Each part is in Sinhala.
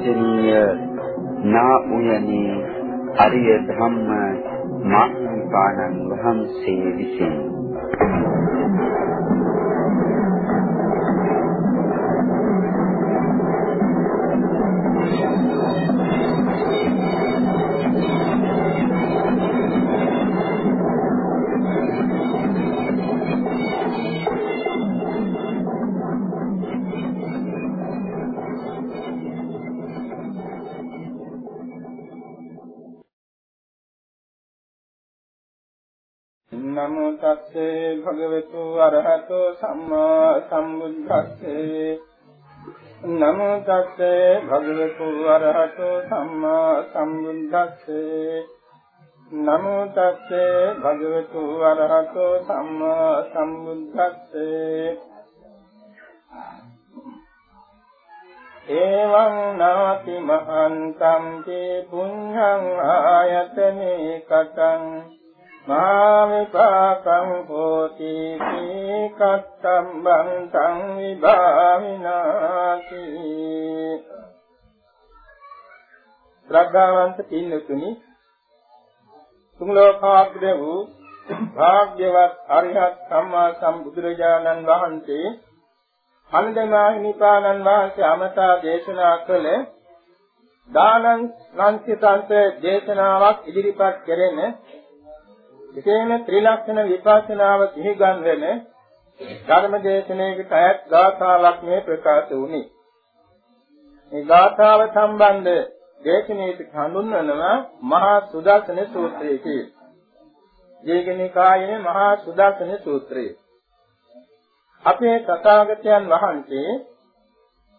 අතිපූජනීය නා උයනේ අරිය ධම්ම මාහිමිපාණන් වහන්සේ විසිනි. තස්සේ භගවතු අරහතෝ සම්මා සම්බුද්දස්සේ නමෝ තස්සේ භගවතු අරහතෝ සම්මා සම්බුද්දස්සේ නමෝ තස්සේ භගවතු අරහතෝ සම්මා සම්බුද්දස්සේ එවං නාති මහන්තං තේ පුඤ්ඤං ආයතනේ කතං මාවිපාකං හෝති කත්තම් බන්තං විභාවිනාති ශ්‍රද්ධාවන්ත පින්නතුනි තුන් ලෝකාග්‍ර වූ භාග්‍යවත් අරිහත් සම්මා සම්බුදුරජාණන් වහන්සේ අනදමාහිමිපාණන් වහන්සේ අමතා දේශනා කළ දානං ලංකිතන්ත දේශනාවක් ඉදිරිපත් කෙරෙන එසේම ත්‍රිලක්ෂණ විපස්සනාව සිහිගන් වෙන ධර්මදේශනයකට අයත් ගාථාවක් මේ ප්‍රකාශ වුණේ. මේ ගාථාව සම්බන්ධ දේශනාවට හඳුන්වනවා මහා සුදර්ශන සූත්‍රය කියලා. දීඝනිකායේ මහා සුදර්ශන සූත්‍රය. අපේ තථාගතයන් වහන්සේ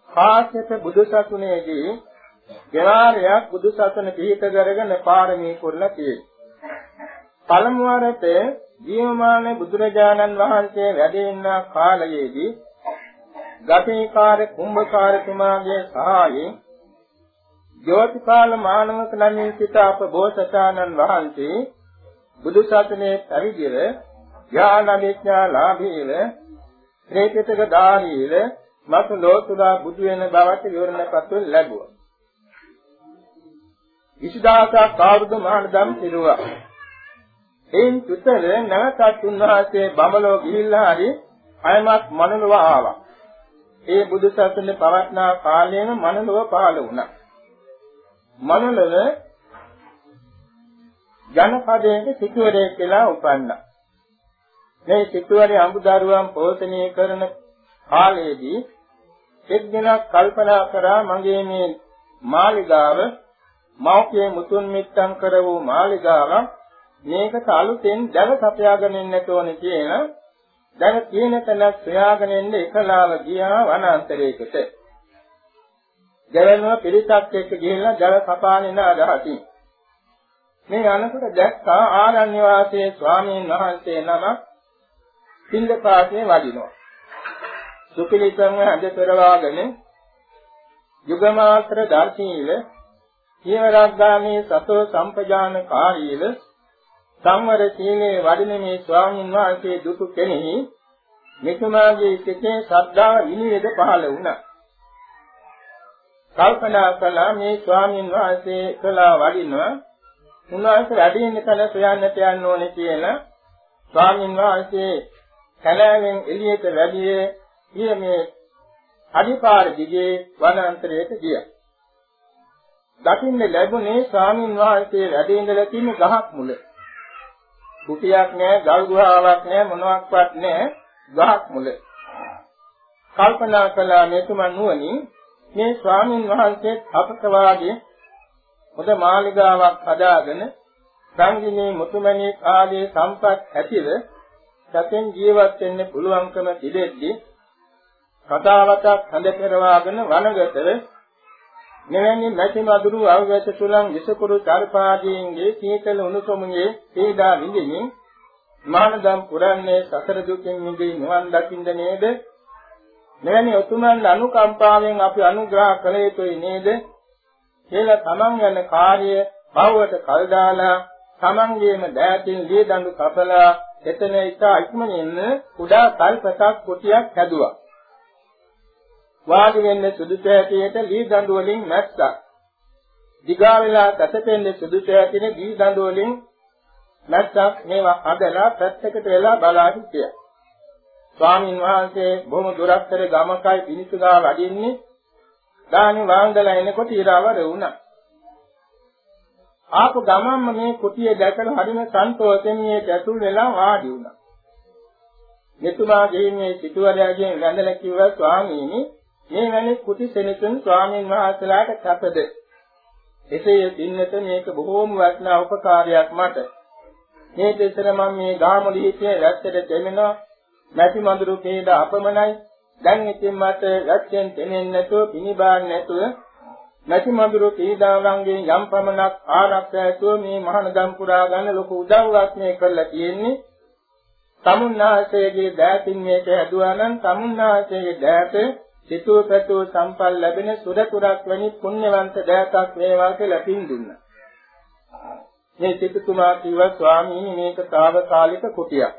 කාශ්‍යප බුදුසසුනේදී ගෙනාරයක් බුදුසසුන පිහිට කරගෙන පාරමී පුරලා තියෙනවා. පළමු වරට ජීවමාන බුදුරජාණන් වහන්සේ වැඩ ඉන්න කාලයේදී ගතේකාර කුම්භකාරතුමාගේ සහායයෙන් ජෝතිපාල මානවක ළමින් සිට අප බෝසතාණන් වහන්සේ බුදු සසුනේ පැවිදිව ඥාන විඥාලාභීව ත්‍රිපිටක ධාරීව මත ලෝතුරා බුදු වෙන බවට විවරණපත් ලැබුවා. විසුදාසක් කාවුද මහානදම් පිරුවා. එයින් චුතර නැවතත් උන්වහන්සේ බඹලෝ ගිහිල්ලා හරි අයමත් මනලව ආවා. ඒ බුදු සසුනේ පවත්නා කාලයේම මනලව පහළ වුණා. මනලව ජනපදයේ සිටුවරයෙක් කියලා උපන්නා. මේ සිටුවරේ අඹදරුවන් පෝෂණය කරන කාලයේදී එක් දිනක් කල්පනා කරා මගේ මේ මාලිගාව මෞඛ්‍ය මුතුන් මිත්තම් කර වූ මාලිගාවක් මේකට අලුතෙන් දැව සපයාගෙන ඉන්නට ඕනේ කියන දැව තියෙන තැන සොයාගෙන ඉන්න එකලාව ගියා වනාන්තරයකට. ජලනව පිරිසක් එක්ක ගිහිල්ලා ජල සපානින අදහසින්. මේ අනකට දැක්කා ආරණ්‍ය වාසයේ ස්වාමීන් වහන්සේ නම පින්දපාතේ වඩිනවා. සුපිලිසංව හඳ පෙරවාගෙන යුගමාත්‍ර දර්ශීල ජීවරාග්ගාමී සතෝ සම්පජානකාරීව සංවර සීලේ වඩින මේ ස්වාමීන් වහන්සේ දුටු කෙනෙහි මෙතුමාගේ සිතේ ශ්‍රද්ධාව විනිවිද පහළ වුණා. කල්පනා කළා මේ ස්වාමීන් වහන්සේ කළා වඩිනවා උන්වහන්සේ වැඩින්න කල සොයන්නට යන්න ඕනේ කියලා ස්වාමීන් වහන්සේ කලාවෙන් එළියට වැඩියේ ගිය මේ අදිපාර දිගේ වනාන්තරයට ගියා. දකින්න ලැබුණේ ස්වාමීන් වහන්සේ වැඩ ඉඳලා තියෙන ගහක් මුල. කුටියක් නෑ, ගල් ගුහාවක් නෑ, මොනවාක්වත් නෑ, ගහක් මුල. කල්පනා කළා මෙතුමන් නුවණින් මේ ස්වාමින් වහන්සේ අපත වාගේ හොඳ මාලිගාවක් හදාගෙන සංගිනේ මුතුමැණික් ආදී සම්පත් ඇතිව සතෙන් ජීවත් වෙන්න පුළුවන්කම තිබෙද්දී කතාවතක් හඳ පෙරවාගෙන වනගතව මෙවැනි නැති මදුරු අවගත තුලන් විසකුරු චර්පාදීන්ගේ සීතල උණුසුමුගේ පීඩා විඳිමින් මානදම් පුරන්නේ සතර දුකින් මිදී නිවන් දකින්න නේද? මෙවැනි උතුමන් අනුකම්පාවෙන් අපි අනුග්‍රහ කළ යුතුයි නේද? කියලා තමන් යන කාර්ය බවවට කල් දාලා තමන්ගේම දෑතින් දී දඬු කපලා එතන ඉතා ඉක්මනින් කුඩා කල්පතක් කුටියක් හැදුවා. වාඩි වෙන්න සුදුසු ඇටියට ලී දඬු වලින් මැස්සක්. දිගා වෙලා තැතෙන්න සුදුසු ඇටින දී දඬු වලින් මැස්සක් මේවා හදලා පැත්තකට වෙලා බලා හිටියා. ස්වාමින් වහන්සේ බොහොම දුරස්තර ගමකයි පිණිසුගා වඩින්නේ. දානි වාංගලා එනකොට ඉරවර වුණා. ආපු ගමම්ම මේ කුටිය දැකලා හරිම සන්තෝෂෙන් මේ ඇතුල් වෙලා වාඩි වුණා. මෙතුමා ගෙයින්නේ සිටුවරයාගෙන් වැඳලා කිව්වා ස්වාමීනි මේ වැනි කුටි සෙනසුන් ස්වාමීන් වහන්සේලාට කැපද? එසේ පින්නත මේක බොහෝම වටිනා උපකාරයක් මට. මේ දෙතර මම මේ ගාමලිහිතේ රැත්තට දෙමෙනවා මැටි මඳුරු කේද අපමණයි. දැන් ඉතින් මට රැත්තෙන් දෙන්නේ නැතුව පිනිබාන්න නැතුව මැටි මඳුරු කීදාවන්ගෙන් යම් පමණක් ආරක්ෂාතුව මේ මහානදම් පුරා ගන්න ලොකු උදව්වක් මේ කරලා තියෙන්නේ. තමුන්නාසයේ දෑතින් මේක හැදුවා නම් තමුන්නාසයේ දෑත සිතූ පැතූ සම්පල් ලැබෙන සුරතුරක් වැනි පුණ්‍යවන්ත දෑතක් වේවා කියලා පින් දුන්නා. මේ සිටුතුමා කිව්වා ස්වාමීනි මේක తాවකාලික කුටියක්.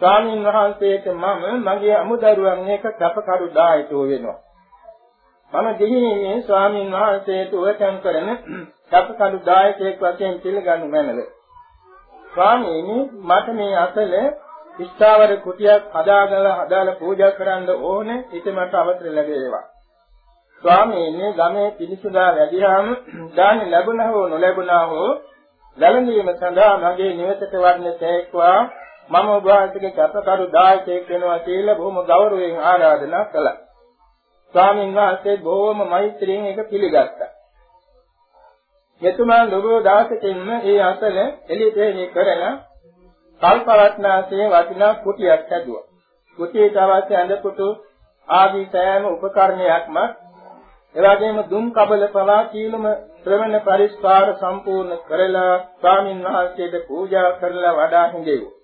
ස්වාමීන් වහන්සේට මම මගේ අමුදරුවන් එක කැපකරු දායකෝ වෙනවා. මම දෙහිනේ ස්වාමීන් වහන්සේට උවසන් කරන කැපකරු දායකයෙක් වශයෙන් පිළිගනු මැනව. ස්වාමීනි මට මේ අසල ඉස්තාවර කුටියක් හදාගලා හදාලා පූජා කරන්න ඕනේ ඊට මට අවසර ලැබේවා. ස්වාමීනි ගමේ පිළිසුදා වැඩිහාම දාන ලැබුණා හෝ නොලැබුණා හෝ වැළඳීම සඳහා මගේ නිවසට වඩන තේක්වා මම ඔබ වහන්සේගේ කැපකරු දායකයෙක් වෙනවා කියලා බොහොම ගෞරවයෙන් ආරාධනා කළා. ස්වාමීන් වහන්සේ බොහොම මෛත්‍රියෙන් ඒක පිළිගත්තා. මෙතුමා ලොබෝ දාසකින්ම ඒ අසල එළිපෙහි කරලා කල්පවත්නාසේ වටිනා කුටියක් හැදුවා. කුටියට අවශ්‍ය ඇඳපුතු ආදී සෑම උපකරණයක්ම එවැගේම දුම් කබල පලා කීලම ශ්‍රවණ පරිස්කාර සම්පූර්ණ කරලා ස්වාමින් වහන්සේට පූජා කරලා වඩා හිඳෙව්වා.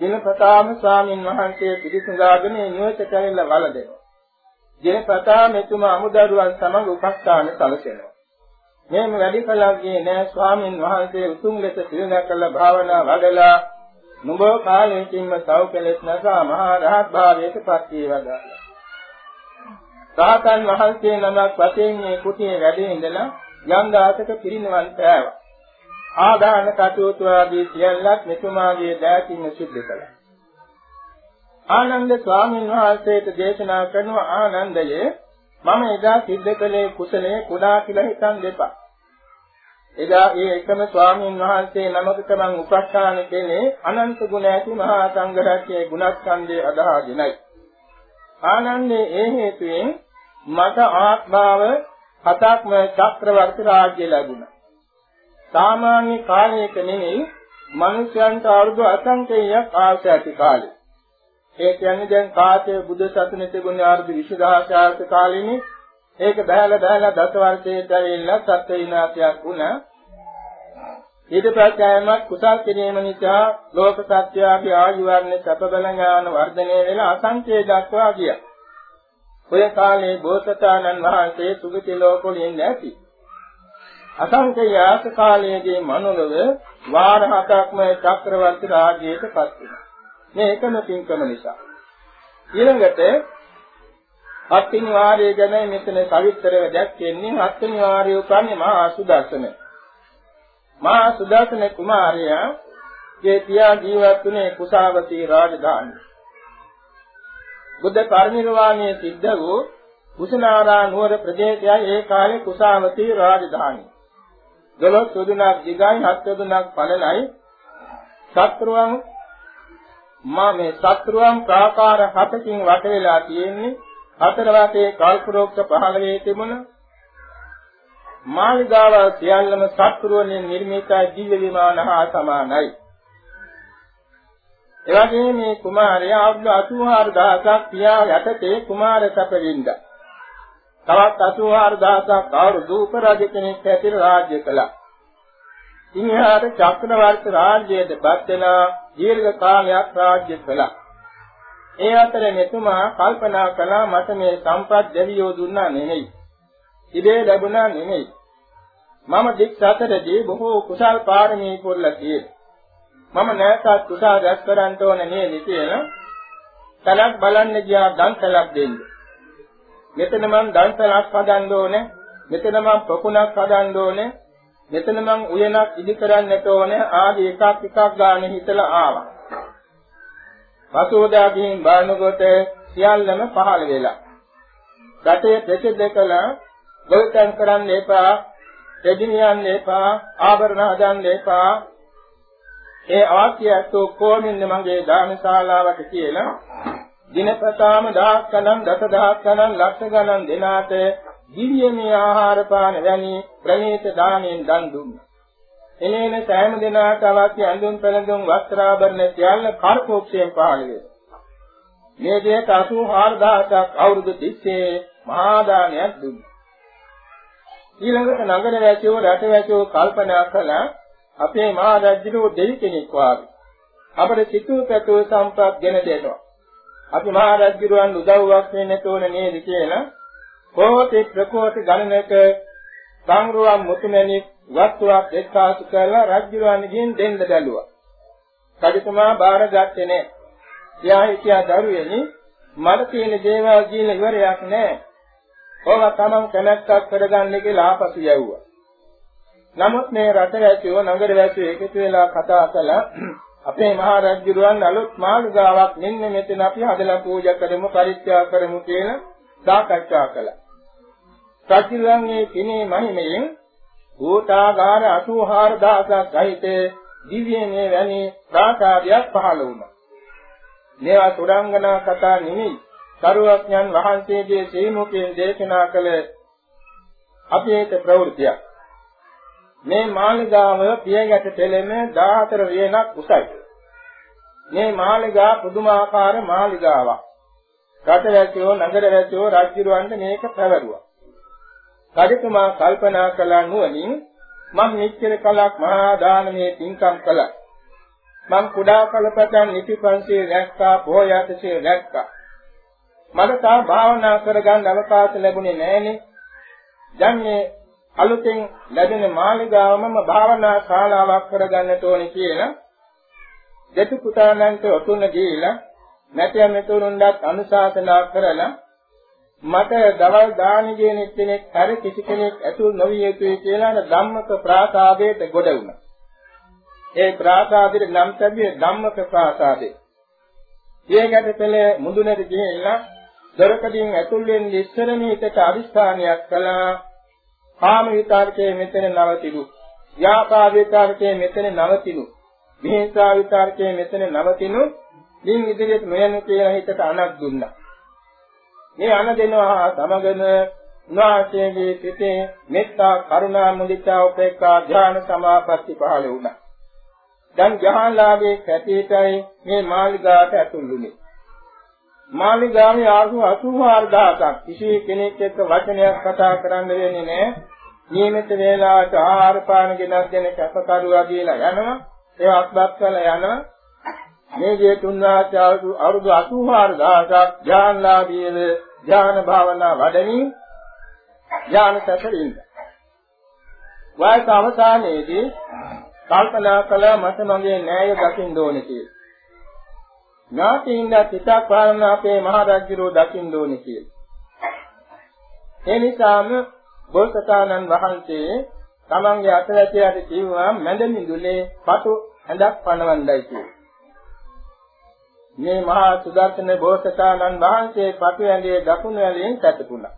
දිනපතාම ස්වාමින් වහන්සේ පිළිසඳාගෙන නිවසට ඇවිල්ලා වළඳනවා. දිනපතා මෙතුමා අමුදරුවන් සමග උපස්ථාන සැලසෙනවා. මේම වැඩි කලක් ගියේ නෑ ස්වාමින් වහන්සේ උතුම් ලෙස පිළිනකල භාවනා වඩලා නුඹ කාලයකින්ම සව් කෙලෙස් නැසා මහා රහත් භාවයට පත් වේවදා. සාතන් වහන්සේ නමක් වශයෙන් මේ කුටියේ වැඩ ඉඳලා යම් දාසක පිරිනවන් පෑවා. ආදාන කටයුතු ආදී සියල්ලක් මෙතුමාගේ දෑතින් සිද්ධ කළා. ආනන්ද ස්වාමීන් වහන්සේට දේශනා කරන ආනන්දයේ මම එදා සිද්ධ කළේ කුසලයේ කුඩා කියලා හිතන් දෙපා. එදා ඒ එකම ස්වාමීන් වහන්සේ නමකට මං උපස්ථාන කෙනේ අනන්ත ගුණ ඇති මහා සංඝරත්නයේ ගුණස්කන්ධය අදහාගෙනයි. ආනන්දේ ඒ හේතුවෙන් මට ආත්මාව හතක්ම චක්‍රවර්ති රාජ්‍ය ලැබුණා. සාමාන්‍ය කාලයක නෙමෙයි මනුෂ්‍යයන්ට අවුරුදු අසංකේයයක් ආශ ඇති කාලේ. ඒ කියන්නේ දැන් කාතේ බුදු සසුනේ තිබුණේ අවුරුදු 20000 ආශ කාලෙනේ. ඒක බහැලා බහැලා දස වර්ෂයට ඇවිල්ලා සත්‍ය විනාශයක් වුණා. ඊට පස්සේ ආයමත් කුසල් කිරීම නිසා ලෝක සත්‍යයේ ආයු වර්ණ සැප බල ඥාන වර්ධනය වෙලා අසංකේය දක්වා ගියා. ඔය කාලේ බෝසතාණන් වහන්සේ සුගති ලෝකවලින් නැති අසංකේය ආස කාලයේදී මනුලව වාර හතක්ම චක්‍රවර්ති රාජ්‍යයට පත් වුණා. මේ එකම පින්කම නිසා. ඊළඟට හත්වෙනි වාරය ගැන මෙතන සවිස්තරව දැක්වෙන්නේ හත්වෙනි වාරය උපන්නේ මහා සුදර්ශන. මහා සුදර්ශන කුමාරයා ගේ පියා ජීවත් වුණේ කුසාවතී රාජධානියේ. බුද්ධ පරිනිර්වාණය සිද්ධ වූ කුසනාරා නුවර ප්‍රදේශයයි ඒ කාලේ කුසාවතී රාජධානිය. ගලොත් යොදුනක් දිගයි හත් යොදුනක් පළලයි සත්‍රුවන් මා මේ සත්‍රුවන් ප්‍රාකාර හතකින් වට වෙලා තියෙන්නේ හතර වාතයේ කල්පරෝක්ෂ පහළ වේ තිබුණ මාළිගාව සියල්ලම සත්‍රුවන්ගෙන් නිර්මිත දිව්‍ය විමාන හා සමානයි. එවැගේම මේ කුමාරයා අවුරුදු 84000ක් පියා යටතේ කුමාර සැපවින්දා. තවත් 84000ක් අවුරුදු උපරාජ කෙනෙක් හැටියට රාජ්‍ය කළා. ඉන්හාට චක්‍රවර්ති රාජ්‍යයට පත් වෙලා දීර්ඝ කාලයක් රාජ්‍ය කළා. ඒ අතර මෙතුමා කල්පනා කළා මට මේ සම්පත් දෙවියෝ දුන්නා නෙමෙයි. ඉබේ ලැබුණා නෙමෙයි. මම දික් සතරදී බොහෝ කුසල් පාරමී පුරලා තියෙනවා. මම නැවතත් කුසල් රැස් කරන්න ඕන නේද කියලා තලක් බලන්න ගියා දන් තලක් දෙන්න. මෙතන මං දන්සලක් හදන්න ඕනේ. මෙතන මං පොකුණක් හදන්න ඕනේ. මෙතන මං උයනක් ඉදි කරන්නට ඕනේ. ආදී එකක් එකක් ගන්න හිතලා ආවා. පසුවදා ගිහින් බලනකොට සියල්ලම පහළ වෙලා. රටේ ප්‍රසිද්ධ ගොවිතැන් කරන්න එපා, දෙදිනියන්න එපා, ආභරණ හදන්න එපා. ඒ ආශ්‍යයත් කොමින්ද මගේ දානශාලාවට කියලා දිනපතාම දහස් ගණන් දසදහස් ගණන් ලක්ෂ ගණන් දෙනාට දිව්‍යමය ආහාර පාන වැනි ප්‍රණීත දානෙන් දන් දුන්නා. එනේන සෑම දිනකට අවශ්‍ය අඳුන් පැළඳුම් වස්ත්‍රාභරණ සියල්ල කර්පෝක්ෂයෙන් පහළ වේ. මේ දෙයට 84000ක් අවුරුදු 30 මහා දානයක් දුන්නා. ඊළඟට නගර වැසියෝ රට වැසියෝ කල්පනා කළා අපේ මහා රජුගේ දෙවි කෙනෙක් වාගේ අපේ සිතූ පැතූ සම්පත් ගෙන දෙනවා. අපි මහා රජුරන් උදව්වක් වෙන්න ඕන නේද කියලා කෝටි ප්‍රකෝටි ගණනක සංග්‍රහම් මුතුමැණික් වස්තුවක් එක්කාසු කරලා රජුරන්ගෙන් දෙන්න බැලුවා. රජතුමා බාරගත්තේ නැහැ. එයා හිටියා දරුවෙනි මට තියෙන දේවල් කියලා ඉවරයක් නැහැ. ඕවා තමන් කැමැත්තක් කරගන්න කියලා ආපසු යවුවා. නමුත් මේ රට වැසියෝ නගර වැසියෝ එකතු වෙලා කතා කළා අපේ මහා රජුරුවන් අලුත් මාළිගාවක් මෙන්න මෙතන අපි හදලා පූජා කරමු පරිත්‍යාග කරමු කියලා සාකච්ඡා කළා. රජුරුවන්ගේ කිනේ මහිමයෙන් භූතාගාර 84000ක් සහිත දිව්‍යමය වැනි ප්‍රාසාදයක් පහළ වුණා. මේවා සුරංගනා කතා නෙමෙයි. සරුවඥන් වහන්සේගේ ශ්‍රීමුඛයෙන් දේශනා කළ අපේත ප්‍රවෘත්තියක්. මේ මාළිගාව පියගැට තෙලෙම 14 වේනක් උසයි. මේ මාළිගා පුදුමාකාර මාළිගාවක්. රටවැසියෝ නගරවැසියෝ රාජ්‍යරුවන්ට මේක පැවරුවා. රජතුමා කල්පනා කළා නුවණින් මම මෙච්චර කලක් මහා දානමේ පින්කම් කළා. මම කුඩා කලපතන් නිතිපන්සිය රැක්කා, බොහෝයතසිය රැක්කා. මට තා භාවනා කරගන්න අවකාශ ලැබුණේ නැහනේ. දැන් මේ අලුතෙන් ලැබෙන මාළිගාවමම භාවනා ශාලාවක් කරගන්නට ඕනේ කියලා දෙතු පුතාණන්ට ඔතුන දීලා නැතිව මෙතුරුන්වත් අනුශාසනා කරලා මට දවල් දාන කියන කෙනෙක් හරි කිසි කෙනෙක් ඇතුල් නොවිය යුතුයි කියලා ධම්මක ප්‍රාසාදයට ගොඩ වුණා. ඒ ප්‍රාසාදෙට නම් ලැබියේ ධම්මක ප්‍රාසාදේ. ඊයකට පෙළ මුදුනට ගිහිල්ලා දොරකඩින් ඇතුල් වෙන්නේ ඉස්සරම හිතට අවිස්ථානයක් කළා. කාම විතරකයේ මෙතන නවතිලු. ව්‍යාපාද විතරකයේ මෙතන නවතිලු. විහිංසා විතරකයේ මෙතන නවතිනු. දින් ඉදිරියට නොයනු කියලා හිතට අනක් දුන්නා. මේ අන දෙනවා සමගම උන්වහන්සේගේ සිතේ මෙත්තා කරුණා මුදිතා උපේක්ඛා ධ්‍යාන සමාපatti පහළ වුණා. දැන් ජහාලාගේ කැටේටයි මේ මාලිගාවට ඇතුළුනේ. මාලිගාවේ ආසු 84000ක් කිසි කෙනෙක් එක්ක වචනයක් කතා කරන්න වෙන්නේ නැහැ. නියමිත වේලාවට ආහාර පාන ගෙනත් දෙන කැපකරුවා කියලා යනවා. ඒ අත්පත් කරලා යනවා. මේ ජේ තුන්වාස අවුරුදු 84000ක් ඥානලාභීව ඥාන භාවනා වඩමින් ඥාන සැකරින්ද. වායස අවසානයේදී කල්පනා කළා මට මගේ න්යාය දකින්න ඕනේ කියලා. ඥාතියින්ද පිටක් පාලන අපේ මහරජුරෝ දකින්න ඕනේ කියලා. ඒ නිසාම බෝසතාණන් වහන්සේ තමන්ගේ අතවැසියාට කිව්වා මැද මිදුලේ පටු ඇඳක් පනවන්නයි කියලා. මේ මහා සුදර්ශන බෝසතාණන් වහන්සේ පටු ඇඳේ දකුණු ඇලෙන් සැතපුණා.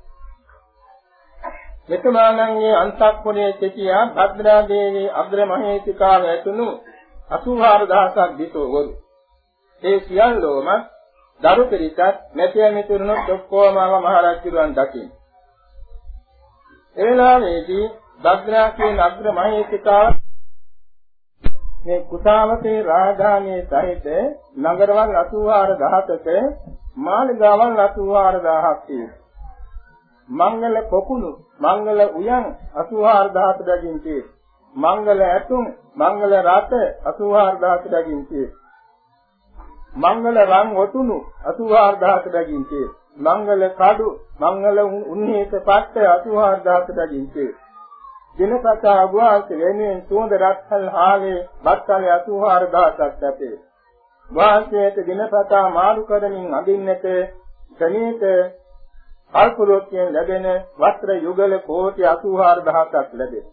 මෙතුමාණන්ගේ අන්තක්පුරයේ සිටියා භද්‍රා දේවී අග්‍ර මහේතිකාව ඇතුණු 84000ක් දිතෝවරු. ඒ සියල්ලෝම දරු පිරිසත් මෙතිය මිතුරුනොත් ඔක්කොම මහරජුන් දකින්න. ඒ වෙලාවේදී භද්‍රා කියන අග්‍ර මහේතිකාව මේ කුසාවතේ රාජධානියේ සහිත නගරවල් 84000ක මාළිගාවල් 84000ක් තියෙනවා. මංගල පොකුණු මංගල උයන් 84000ක දකින් තියෙනවා. මංගල ඇතුම් මංගල රත 84000ක දකින් තියෙනවා. මංගල රන් ඔතුණු 84000ක දකින් තියෙනවා. මංගල කඩු මංගල උන්නේත පට්ට 84000ක දකින් තියෙනවා. දිනපතා අභවාස වෙනුවෙන් සුවඳ රත්හල් හාලේ බත්කල 84000ක් ලැබේ. වාසයට දිනපතා මාළු කරමින් අඳින්නට ගණිත කල්පලෝකයෙන් ලැබෙන වස්ත්‍ර යුගල කෝටි 84000ක් ලැබේ.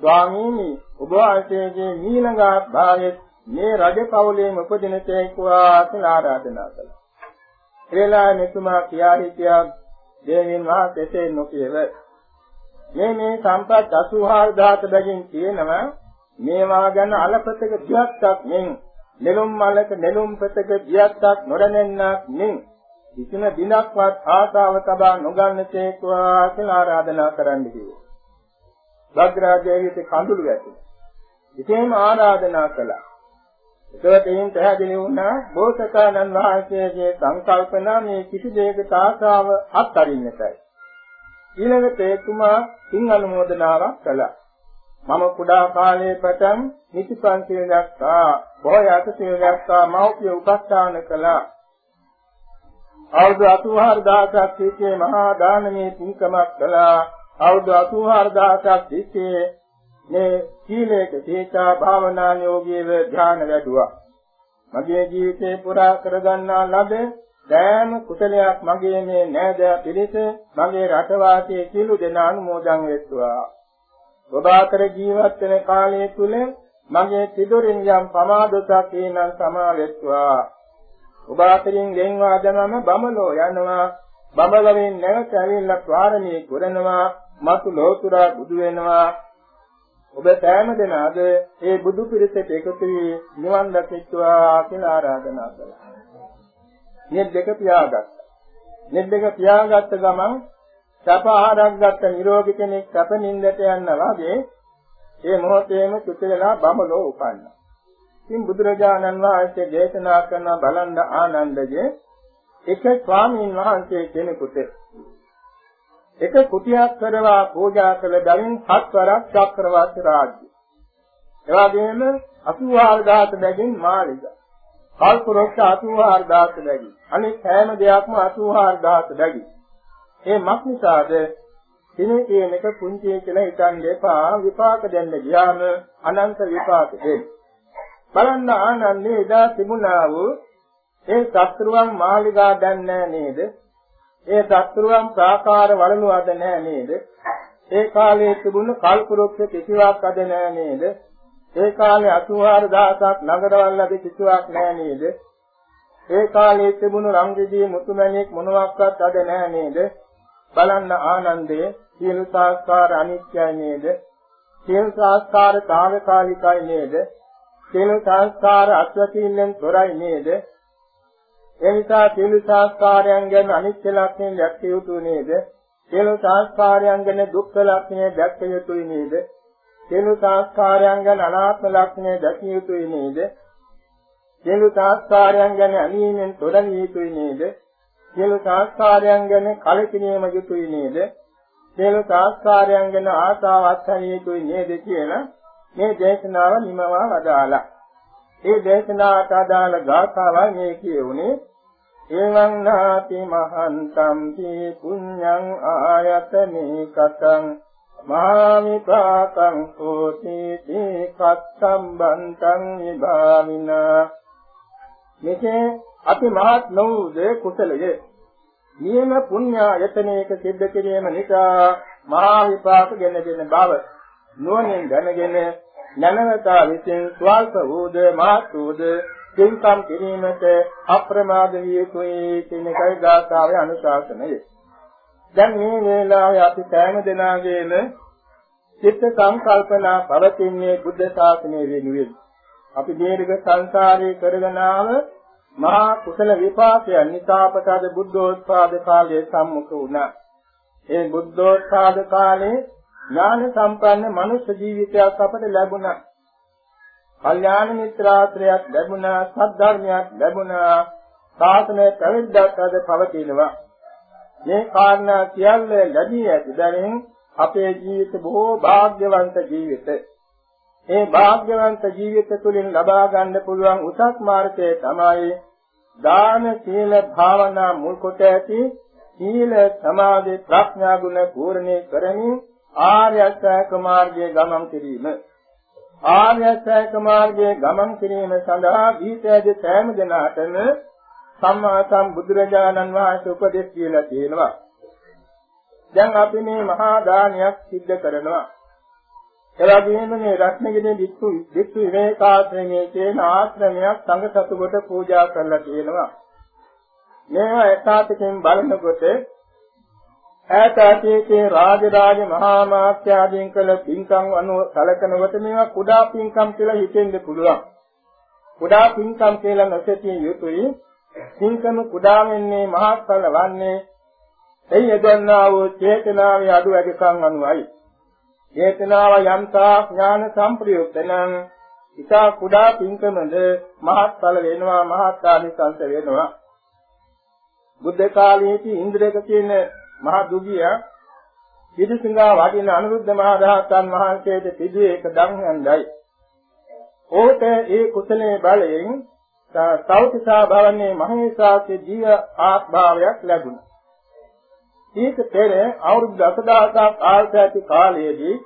ස්වාමීනි ඔබ වහන්සේගේ ඊළඟ භාවයේ මේ රජ පවුලේම උපදින තේකුවා කියලා ආරාධනා කළා. එලා මෙතුමා කියා හිටියා දේවින් වහන්සේ නොකියව. මේ මේ සම්පත් 84000ක බැගින් තියෙනවා මේවා ගැන අලපතක දියත්තක් මෙන් නෙළුම් මලක නෙළුම් පතක දියත්තක් නොදැනෙන්නක් මෙන් කිසිම දිනක්වත් ආසාව තබා නොගන්නසේකවා කියලා ආරාධනා කරන්න කිව්වා. භද්‍රාජයේට කඳුළු වැටුණා. ඉතින් ආරාධනා කළා. ඒකට එයින් පැහැදිලි වුණා බෝසතාණන් වහන්සේගේ සංකල්පනා මේ කිසි දෙයකට ආසාව අත්හරින්නටයි. ඊළඟට එතුමා සිං අනුමೋದනාවක් කළා. මම කුඩා කාලයේ පටන් නිතිපන්තිය දැක්කා, බොහෝ යටසිය දැක්කා, මෞපිය උපස්ථාන කළා. අවුරුදු 84000ක් තිස්සේ මහා දානමේ පින්කමක් කළා. අවුරුදු 84000ක් තිස්සේ මේ සීලයක තේචා භාවනා යෝගීව ධ්‍යාන වැඩුවා. මගේ ජීවිතේ පුරා කරගන්නා ලද සෑම කුසලයක් මගේ මේ නෑද පිළිස මගේ රටවාසී සියලු දෙනා අනුමෝදන් වෙත්වා. ඔබ අතර ජීවත් වෙන කාලය තුල මගේ සිදුරින් යම් පමාදොසක් එනම් සමාවෙත්වා. ඔබ අතරින් ගෙන්වා දමම බමලෝ යනවා. බබලවෙන් නැවත ඇවිල්ලා ප්‍රාරණී කරනවා. මතු ලෝතුරා බුදු වෙනවා. ඔබ සෑම දෙනාද ඒ බුදු පිරිසට එකතු වී නිවන් දකිත්වා කියලා ආරාධනා කළා. මේ දෙක පියාගත්තා. මේ දෙක පියාගත්ත ගමන් සැප ආහාරයක් ගත්ත නිරෝගී කෙනෙක් සැප නින්දට යනවා වගේ ඒ මොහොතේම චුත වෙලා බඹලෝ උපන්නා. ඉතින් බුදුරජාණන් වහන්සේ දේශනා කරන බලන්ද ආනන්දගේ එක ස්වාමීන් වහන්සේ කෙනෙකුට එක කුටියක් කරවා පූජා කළ බැවින් හත්වරක් චක්‍රවර්ති රාජ්‍ය. එවාගෙම 84000 බැගින් මාළිගා. කල්පරොක්ෂ 84000 බැගින්. අනිත් හැම දෙයක්ම 84000 බැගින්. ඒ මක් නිසාද දිනේ කියන එක පුංචි කියලා හිතන්න එපා විපාක දෙන්න ගියාම අනන්ත විපාක දෙන්න. බලන්න ආනන්දේ එදා තිබුණා වූ ඒ සත්‍රුවන් මාළිගා දැන් නේද? ඒ සත්‍රුවන් ප්‍රාකාර වලනු අද නෑ නේද? ඒ කාලයේ තිබුණු කල්පරුක්ෂ කිසිවක් අද නෑ නේද? ඒ කාලේ 84000ක් නගරවල් අද කිසිවක් නෑ නේද? ඒ කාලයේ තිබුණු රංගදී මුතුමැණික් මොනවාක්වත් අද නෑ නේද? බලන්න ආනන්දයේ සියලු සංස්කාර අනිත්‍යයි නේද? සියලු සංස්කාර తాවකාලිකයි නේද? සියලු සංස්කාර අත්‍යතින්ෙන් තොරයි නේද? ඒ නිසා සියලු සංස්කාරයන් ගැන අනිත්‍ය ලක්ෂණය දැක්විය යුතු නේද? සියලු සංස්කාරයන් ගැන දුක්ඛ ලක්ෂණය දැක්විය යුතුයි නේද? සියලු සංස්කාරයන් ගැන අනාත්ම ලක්ෂණය දැකිය යුතුයි නේද? සියලු සංස්කාරයන් ගැන අනියමෙන් තොරවිය යුතුයි නේද? සියලු සංස්කාරයන් ගැන කලකිරීම යුතුයි නේද? සියලු සංස්කාරයන් ගැන ආසාවත් හැවිය යුතුයි නේද කියලා මේ දේශනාව නිමවා වදාලා. ඒ දේශනාවට අදාළ ගාථාවයි මේ කියුනේ එවං නාති මහන්තම් කී පුඤ්ඤං ආයතනේ කතං මහාමිපාකං කෝති තේ කත්තම්බන්තං විභාවිනා මෙසේ අති මහත් නොවුද කුසලයේ නියම පුණ්‍යායතනයක සිද්ධ කිරීම නිසා මහා විපාක ගෙන දෙන බව නුවණින් දැනගෙන නැනවතා විසින් ස්වල්ප වූද මහත් වූද කින්කම් කිරීමට අප්‍රමාද විය යුතුයි කියන එකයි ගාථාවේ අනුශාසනය. දැන් මේ වේලාවේ අපි සෑම දෙනාගේම චිත්ත සංකල්පනා පවතින්නේ බුද්ධ ශාසනය වෙනුවෙන්. අපි දීර්ඝ සංසාරේ කරගෙන ආව මහා කුසල විපාකයන් නිසා අපට අද බුද්ධෝත්පාද කාලයේ සම්මුඛ වුණා. ඒ බුද්ධෝත්පාද කාලේ ඥාන සම්පන්න මනුෂ්‍ය ජීවිතයක් අපට ලැබුණා. කල්යාණ මිත්‍රාශ්‍රයයක් ලැබුණා, සද්ධර්මයක් ලැබුණා, සාසනය පැවිද්දක් අද පවතිනවා. මේ කාරණා සියල්ල ලැබී ඇති බැවින් අපේ ජීවිත බොහෝ වාග්යවන්ත ජීවිත. ඒ වාග්යවන්ත ජීවිත තුළින් ලබා ගන්න පුළුවන් උසස් මාර්ගය තමයි දාන සීල භාවනා මුල් කොට ඇති සීල සමාධි ප්‍රඥා ගුණ පූර්ණේ කරමින් ආර්ය අෂ්ටාංග මාර්ගයේ ගමන් කිරීම ආර්ය අෂ්ටාංග මාර්ගයේ ගමන් කිරීම සඳහා දීපෑද සෑම දිනාටම සම්මා සම්බුදුරජාණන් වහන්සේ උපදෙස් කියලා තියෙනවා දැන් අපි මේ මහා දානයක් සිද්ධ කරනවා. එවැගේම මේ රත්නගිරි වික්ඛු වික්ඛු විවේකාශ්‍රමයේ තියෙන ආශ්‍රමයක් සංඝ සතු කොට පූජා කරලා තියෙනවා. මේවා එකාතකින් බලනකොට ඈත අතීතයේ රාජරාජ මහා මාත්‍යාදීන් කළ පින්කම් අනුව සැලකනකොට මේවා කුඩා පින්කම් කියලා හිතෙන්න පුළුවන්. කුඩා පින්කම් කියලා නොසිතිය යුතුයි. පින්කම කුඩා වෙන්නේ මහත්ඵල වන්නේ එයි යදන්නා වූ චේතනාවේ අඩු වැඩිකම් අනුවයි. චේතනාව යම්තා ඥාන සම්ප්‍රයුක්ත නම් ඉතා කුඩා පින්කමද මහත්ඵල වෙනවා මහත්කාලිසංස වෙනවා. බුද්ධ කාලයේදී ඉන්ද්‍රයක කියන මහ දුගිය පිළිසිඟා වඩින අනුරුද්ධ මහ රහතන් වහන්සේට පිළිවේ එක දන්හඳයි. ඕට ඒ කුසලයේ බලයෙන් සෞතිසා භවන්නේ මහේසාගේ ජීව ආත්භාවයක් ලැබුණා. ඊට පෙර අවුරුදු දසදහසක් ආයතන කාලයේදී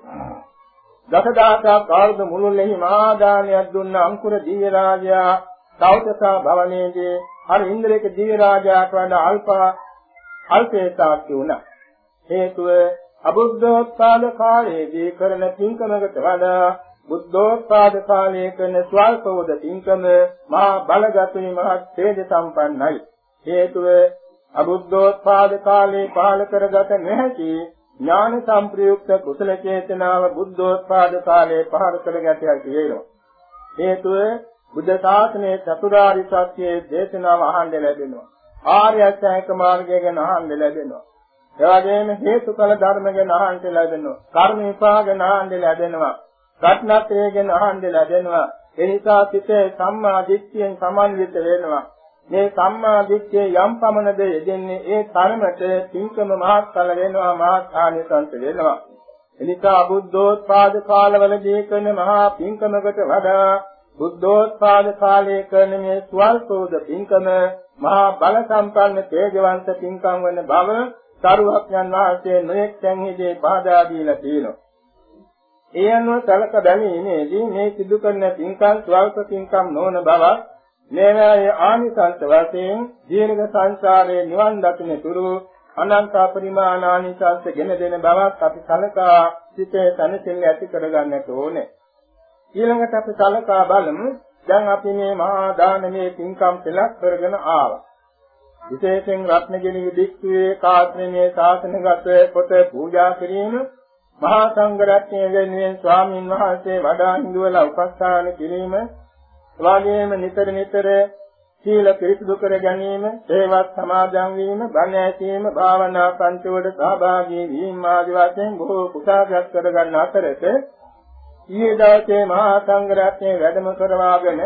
දසදහසක් අවුරුදු මුළුල්ලේ මාදානයක් දුන්න අංකුර දිව්‍ය රාජයා සෞතසා භවනයේදී අර ඉන්ද්‍රයක දිව්‍ය රාජයාට වඩා අල්ප අල්පේසාක්‍ය වුණා. හේතුව අබුද්ධෝත්පාද කාලයේදී කරන පින්කමකට වඩා බුද්ධෝත්පාද කාලයේ කරන ස්වල්පෝද පින්කම මහා බලගතුනි මහත් තේජ සම්පන්නයි. හේතුව අබුද්ධෝත්පාද කාලේ පහල කරගත නොහැකි ඥාන සම්ප්‍රයුක්ත කුසල චේතනාව බුද්ධෝත්පාද කාලේ පහල කරගත හැකි වෙනවා. හේතුව බුද්ධ ශාසනයේ චතුරාර්ය සත්‍යයේ දේශනාව අහන්න ලැබෙනවා. ආර්ය අෂ්ටාංග මාර්ගය ගැන අහන්න ලැබෙනවා. එවැගේම හේතුඵල ධර්ම ගැන අහන්න ලැබෙනවා. කර්ම විපාක ගැන අහන්න ලැබෙනවා. රත්නත්‍රය ගැන අහන්න ලැබෙනවා. එනිසා සිතේ සම්මා දිට්ඨියෙන් සමන්විත වෙනවා. මේ සම්මා දිට්ඨිය යම් පමණද යෙදෙන්නේ ඒ තරමට තින්කම මහත්ඵල වෙනවා මහත්ආනිසංස වෙනවා. එනිසා බුද්ධෝත්පාද කාලවලදී කරන මහා පින්කමකට වඩා බුද්ධෝත්පාද කාලයේ කරන මේ ස්වල්පෝද පින්කම මහා බල සම්පන්න තේජවන්ත පින්කම් වන බව සරුවක්ඥන් වහන්සේ නොඑක් තැන්හිදී පහදා දීලා තියෙනවා. ඒ අනුව සලක බැලීමේදී මේ සිදු කරන පින්කම් ස්වල්ප පින්කම් නොවන බවක් මේවායේ ආනිසංස වශයෙන් දීර්ඝ සංසාරයේ නිවන් දකින්න තුරු අනන්ත පරිමාණ ආනිසංස ගෙන දෙන බවක් අපි සලකා සිතේ තනසිල් ඇති කරගන්නට ඕනේ. ඊළඟට අපි සලකා බලමු දැන් අපි මේ මහා දානමේ පින්කම් පෙළක් කරගෙන ආවා. විශේෂයෙන් රත්නගිනි විදික්කේ කාත්‍රමේ ශාසනගත කොට පූජා කිරීම මහා සංඝ රත්නයේ වෙනුවෙන් ස්වාමින් වහන්සේ වඩා හිඳුවලා උපස්ථාන කිරීම එවාගෙම නිතර නිතර සීල පිරිසුදු කර ගැනීම, සේවත් සමාදන් වීම, බණ ඇසීම, භාවනා පන්තිවල සහභාගී වීම ආදී වශයෙන් බොහෝ කුසාගත කර ගන්න අතරත ඊයේ දවසේ මහා සංඝරත්නයේ වැඩම කරවාගෙන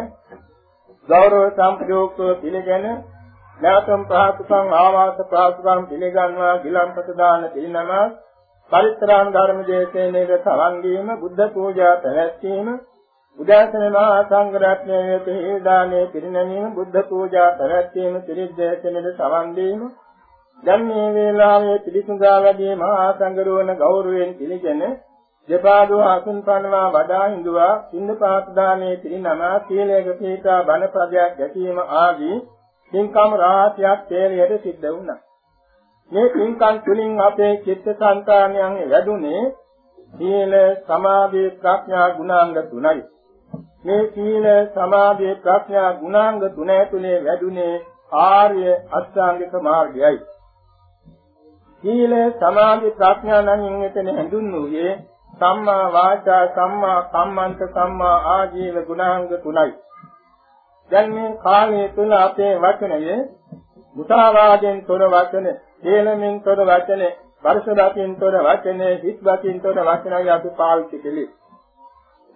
ගෞරව සම්ප්‍රයුක්තව පිළිගෙන නැවතම් ප්‍රාපුකම් ආවාස ප්‍රාපුකම් පිළිගන්වා ගිලම්පත දාන පිළිනම පරිත්‍රාණ ධර්ම දේශනයේ සවන් දීම බුද්ධ පූජා පැවැත්වීම උදාසන මහා සංඝරත්නයේ වෙතේ දානේ පිරිනැමීම බුද්ධ පූජා පැවැත්වීම පිරිද්දේශනෙද සවන් දීම දැන් මේ වේලාවේ පිළිසුඳා වැඩි මහා සංඝරෝණ ගෞරවයෙන් පිළිගෙන දෙපාදෝ අසුන් පනවා වඩා හිඳුවා සින්දපාත දානේ පිරිනම සීලයක පිටා බණ පදයක් ගැටීම ආදී පින්කම් රාශියක් තේරියට සිද්ධ වුණා. මේ පින්කම් තුලින් අපේ චිත්ත සංතානයන් වැඩුණේ සීල සමාධි ප්‍රඥා ගුණාංග තුනයි. මේ සීල සමාධි ප්‍රඥා ගුණාංග තුන ඇතුලේ වැඩුණේ ආර්ය අෂ්ටාංගික මාර්ගයයි. සීල සමාධි ප්‍රඥා නම් එතන හඳුන්වුවේ සම්මා වාචා සම්මා කම්මන්ත සම්මා ආජීව ගුණාංග තුනයි. දැන් මේ කාලය තුල අපේ වචනය මුසාවාදයෙන් තොර වචන, හේලමින් තොර වචන, පරිසදකින් තොර වචන, හිත්වකින් තොර වචනයි අපි පාවිච්චි කළේ.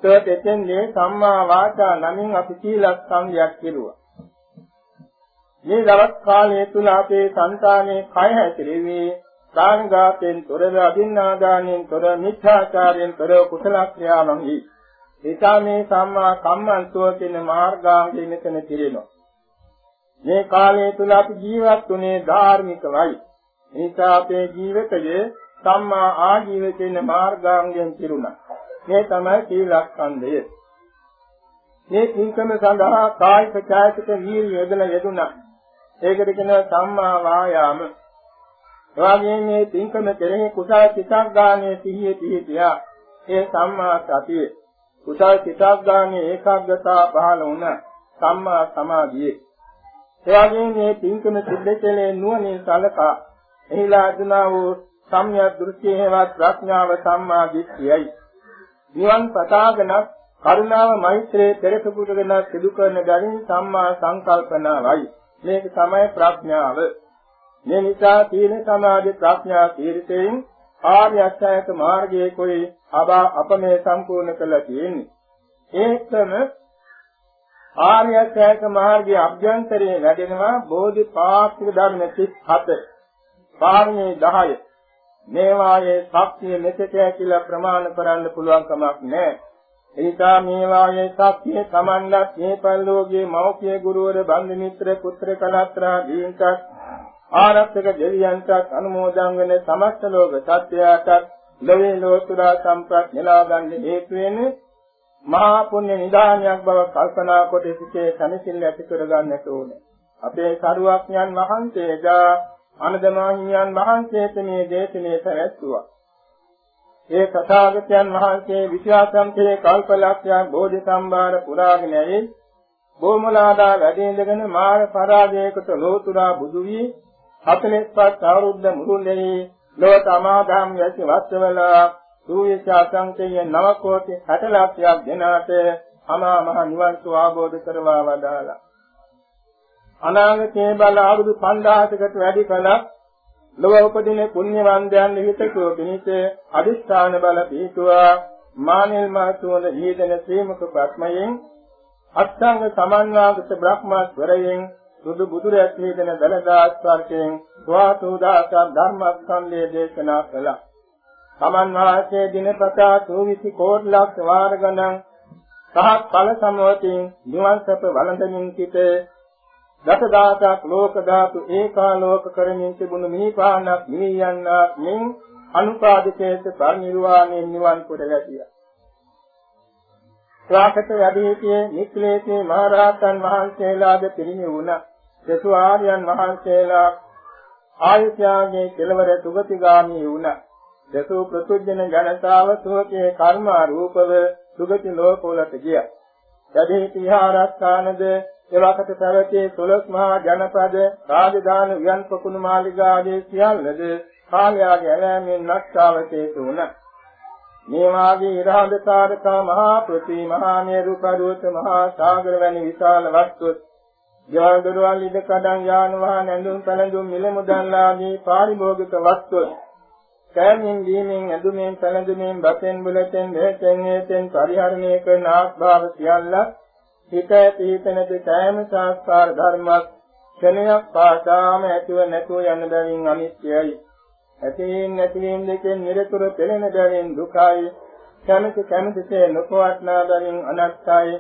ඒකෙන්නේ සම්මා වාචා නමින් අපි සීලක් සංගයක් කෙරුවා. මේ දවස් කාලය තුල අපේ సంతානයේ කය හැසිරෙවි ප්‍රාණඝාතයෙන් තොරව අදින්නාදානයෙන් තොර මිත්‍යාචාරයෙන් තොර කුසල ක්‍රියාවන්හි එසා මේ සම්මා කම්මන්තෝ කියන මාර්ගාංගයෙන් මෙතන පිළිනවා මේ කාලය තුල අපි ජීවත් වුනේ ධාර්මිකවයි නිසා අපේ ජීවිතයේ සම්මා ආජීව කියන මාර්ගාංගයෙන් පිරුණා මේ තමයි සීලස්කන්ධය මේ කිංකම සඳහා කායික ඡායක වීර්ය යොදලා යෙදුණා ඒකට කියනවා සම්මා වායාම එවාගේ මේ තින්කම කෙරෙහි කුසල සිතක් ගානේ සිහියේ පිහිටියා. ඒ සම්මා සතිය. කුසල සිතක් ගානේ ඒකාග්‍රතාව පහළ වුණ සම්මා සමාධියේ. එවාගේ මේ තින්කම සිද්ධ කෙලේ නුවණින් සලකා එහිලා අදුනා වූ සම්‍යක් දෘෂ්ටියේවත් ප්‍රඥාව සම්මා දිට්ඨියයි. නිවන් පතාගෙන කරුණාව මෛත්‍රී පෙරකපුරගෙන සිදු කරන ගරින් සම්මා සංකල්පනාවයි. මේක තමයි ප්‍රඥාව. මේ නිසා සීල සමාධි ප්‍රඥා තීරිතෙන් ආර්ය අෂ්ටාංග මාර්ගයේ કોઈ අබා අපමේ සම්පූර්ණ කළා තියෙන්නේ. ඒකම ආර්ය අෂ්ටාංග මාර්ගයේ අභ්‍යන්තරයේ වැඩෙනවා බෝධිපාක්ෂික ධර්ම 37. පාරමී 10. මේවායේ ශක්තිය මෙතෙකයි කියලා ප්‍රමාණ කරන්න පුළුවන් කමක් නැහැ. එනිසා මේවායේ ශක්තිය සමන්නත් මේ පරිලෝකයේ මෞඛ්‍ය ගුරුවර බන්ධ මිත්‍ර පුත්‍ර කලත්‍රා දීන්කත් ආරක්ෂක දෙවියන්ටත් අනුමෝදන් වෙන සමස්ත ලෝක සත්‍යයටත් ලෝකේ ලෝතුරා සම්ප්‍රත් නෙලා ගන්න හේතු වෙන්නේ මහා පුණ්‍ය නිදානයක් බව කල්පනා කොට සිටේ සනසිල්ල ඇති කර ගන්නට ඕනේ. අපේ සරුවක්ඥන් වහන්සේලා අනදමාහිමියන් වහන්සේට මේ දේශනේ පැවැත්තුවා. ඒ තථාගතයන් වහන්සේ විශ්වාසන්තේ කල්පලක්ෂයක් බෝධි සම්භාර පුරාගෙන ඇයි බොමලාදා වැඩේඳගෙන මාර පරාජයකට ලෝතුරා බුදු වී 45 අවුරුද්ද මුළුල්ලේ ලෝක අමාදාම් යැසි වස්වල සූවිසාසංකේය නව කෝටි 60 ලක්ෂයක් දෙනාට අමා මහ නිවන් සුව ආબોධ කරවා වදාලා අනාගතයේ බල අවුරුදු 5000කට වැඩි කලක් ලොව උපදින පුණ්‍යවන්තයන් හිතකෝ පිණිස අදිස්ථාන බල පීතුවා මානෙල් මාතුන ඊදෙන ශ්‍රීමුක ප්‍රඥයෙන් අත්ංග සමන්වාගත බ්‍රහ්මස්වරයෙන් සුදු බුදුරැස් වේදන දලදාස් වර්ගයෙන් ස්වාතුදාස ධර්මස්කන්ධය දේශනා කළා. සමන් වාසයේ දිනපතා සූවිසි කෝටි ලක්ෂ වාර ගණන් සහත් ඵල සමවතින් නිවන් සප වළඳමින් සිට දසදාසක් ලෝක ධාතු ඒකාලෝක කරමින් තිබුණු මිහිපානක් නිවියන්නාක් මෙන් අනුපාදිතේත පරිනිර්වාණය නිවන් කොට ගැතියා. ශ්‍රාකත වැඩිහිටියේ නික්ලේශී මහරහතන් වහන්සේලාද පිරිනිවුණා. සසු ආර්යයන් වහන්සේලා ආයුෂ්‍යයේ කෙලවර සුගතිගාමී වුණා. දසු ප්‍රතුජන ජනතාව සෝකේ කර්ම රූපව සුගති ලෝකවලට ගියා. වැඩිහිටි විහාරස්ථානද එවකට පැවතී සොළොස් මහා ජනපද රාජධානි වියන් පොකුණු මාලිගා ආදී සියල්ලද කාලයාගේ ඇලෑමෙන් නැස්තාවකේ වුණා. මේ වාගේ ඉරහඳකාරකා මහා පෘථිවි මහා මේරු පර්වත මහා සාගර වැනි විශාල වස්තු ජවල් දොරවල් ඉද කඩන් යාන වාහන ඇඳුම් පැළඳුම් මිල මුදල් ආදී පාරිභෝගික වස්තු කෑමෙන් දීමෙන් ඇඳුමෙන් පැළඳුමෙන් බතෙන් බුලතෙන් දෙහෙතෙන් හේතෙන් පරිහරණය කරන ආස්භාව සියල්ල හිත ඇති හිතනද කෑම සංස්කාර ධර්මයක් ක්ෂණයක් පාසාම ඇතිව නැතුව යන බැවින් අනිත්‍යයි. ඇතිවීම නැතිවීම දෙකෙන් නිරතුරු පෙළෙන බැවින් දුකයි. කැමති කැමතිසේ නොපවත්නා බැවින් අනත්තයි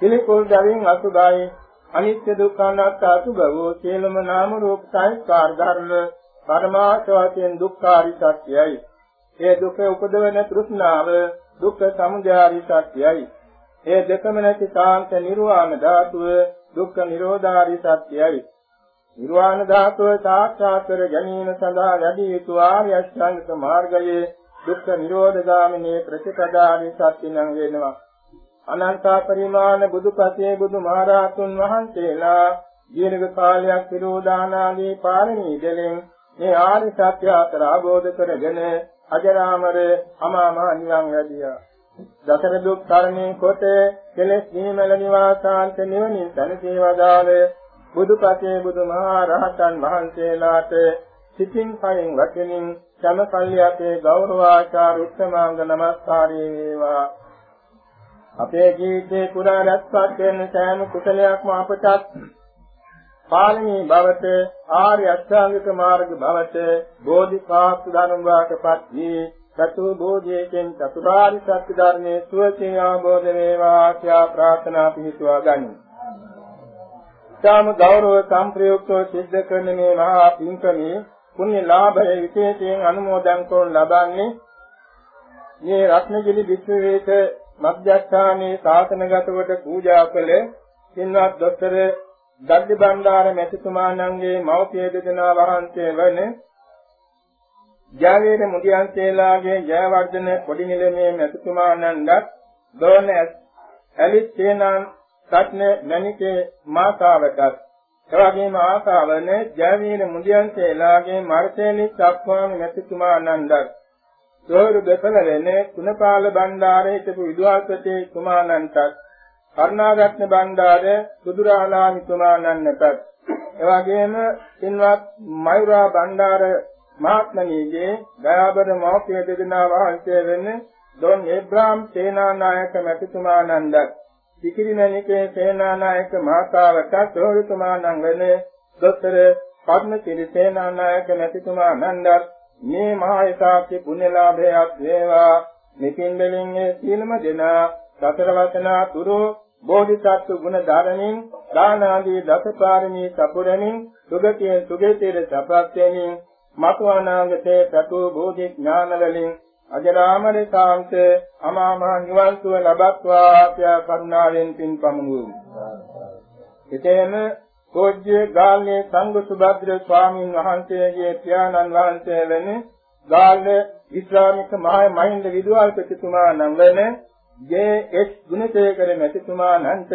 පිළිකුල් බැවින් අසුභයි අනිත්‍ය දුක්ඛ අනාත්ම අසුභවෝ සියලුම නාම රූප සංස්කාර ධර්ම පරමාර්ථ වශයෙන් දුක්ඛාරි සත්‍යයි. ඒ දුක උපදවන තෘෂ්ණාව දුක්ඛ සමුදයාරි සත්‍යයි. ඒ දෙකම නැති කාන්ත නිර්වාණ ධාතුව දුක්ඛ නිරෝධාරි සත්‍යයි නිර්වාණ ධාතුව සාක්ෂාත් කර ගැනීම සඳහා වැඩි යුතු ආර්ය අෂ්ටාංගික මාර්ගයේ දුක්ඛ නිරෝධ ගාමිනී ප්‍රතිපදානි සත්‍යං වෙනවා. අනන්ත පරිමාණ බුදුපසේ බුදුමහරහතුන් වහන්සේලා දීර්ඝ කාලයක් පිරෝදානාදී පාරමී දෙලෙන් මේ ආර්ය සත්‍ය අතර ආબોධ කරගෙන අජරාමර අමාම නිවන් වැඩියා. දසර දුක් තරණේ කොට කෙලෙස් නිමල නිවාසාන්ත නිවනින් සැනසී වදාළේ බුදුපසේ බුදුමහා රහතන් වහන්සේලාට සිතින් කයින් වචනින් සම කල්යතේ ගෞරවාචාර උත්තමාංග නමස්කාරය වේවා. අපේ ජීවිතේ පුරා රැස්පත් වෙන සෑම කුසලයක්ම අපටත් පාලනී භවත ආර්ය අෂ්ටාංගික මාර්ග භවත බෝධිපාක්ෂ ධර්ම වාටපත් වී සතු බෝධියෙන් චතුරාර්ය සත්‍ය ධර්මයේ සුවසේ ආબોධ වේවා කියා ප්‍රාර්ථනා පිහිටුවා ගනිමු ඉතාම ගෞරව සම්ප්‍රයුක්තව සිද්ධ කරන මේ මහා පින්කමේ පුණ්‍ය ලාභය විශේෂයෙන් අනුමෝදන් කරන ලබන්නේ මේ රත්නගිරි විශ්වවිද්‍යාලයේ මධ්‍යස්ථානයේ සාසනගත කොට පූජා කළ සින්වත් දොස්තර දඩ්ඩි බණ්ඩාර මෙතුමාණන්ගේ මව්පිය දෙදෙනා වහන්සේ වන ජාවීර මුදියන්සේලාගේ ජයවර්ධන පොඩි නිලමේ මෙතුමාණන්වත් දෝන ඇලිස් සේනාන් සත්න මණිකේ මාතාවටත් එවැගේම ආසාවන ජාවීර මුදියන්සේලාගේ මර්තේලි සක්වාම මෙතුමාණන්වත් සෝරු දෙපළ වෙන කුණපාල බණ්ඩාරේ සිටපු විදුහල්පති කුමාරයන්ටත් කරුණාරත්න බණ්ඩාර සුදුරාලාමි කුමාරයන්ටත් එවැගේම සින්වත් මයුරා බණ්ඩාර මහත්මණීගේ දයාබර මෞඛ්‍ය දෙදෙනා වහන්සේ වෙන දොන් ඒබ්‍රාම් සේනානායක මැතිතුමාණන්ද සිකිරිමණිකේ සේනානායක මාතාවට සෝහිතුමාණන් වෙන දොස්තර පද්මසිරි සේනානායක මැතිතුමාණන්ද මේ මහා ඒකාක්ෂි පුණ්‍යලාභයක් වේවා. මෙකින් දෙලින් මේ සීලම දෙනා සතර වචනා තුරු බෝධිසත්ව ගුණ ධර්මයෙන් දාන ආදී දසපාරමී සපුරමින් සුගතිය සුගතියේ සප්‍රාප්ත වෙමින් මතු අනාගතේ ප්‍රතු බෝධි ඥාන වලින් අජරාමර සාන්ත අමා මහ නිවන් සුව ලබත්වා ආත්‍ය කරුණාවෙන් පින් පමුණුවමු. එතෙම කෝජ්‍ය ගාල්ලේ සංඝ සුභද්‍ර ස්වාමීන් වහන්සේගේ පියාණන් වහන්සේ වෙන ගාල්ල ඉස්ලාමික මහා මහින්ද විදුහල්පතිතුමා නම් වෙන ජේ.එස්. ගුණසේකර මෙතුමාණන්ට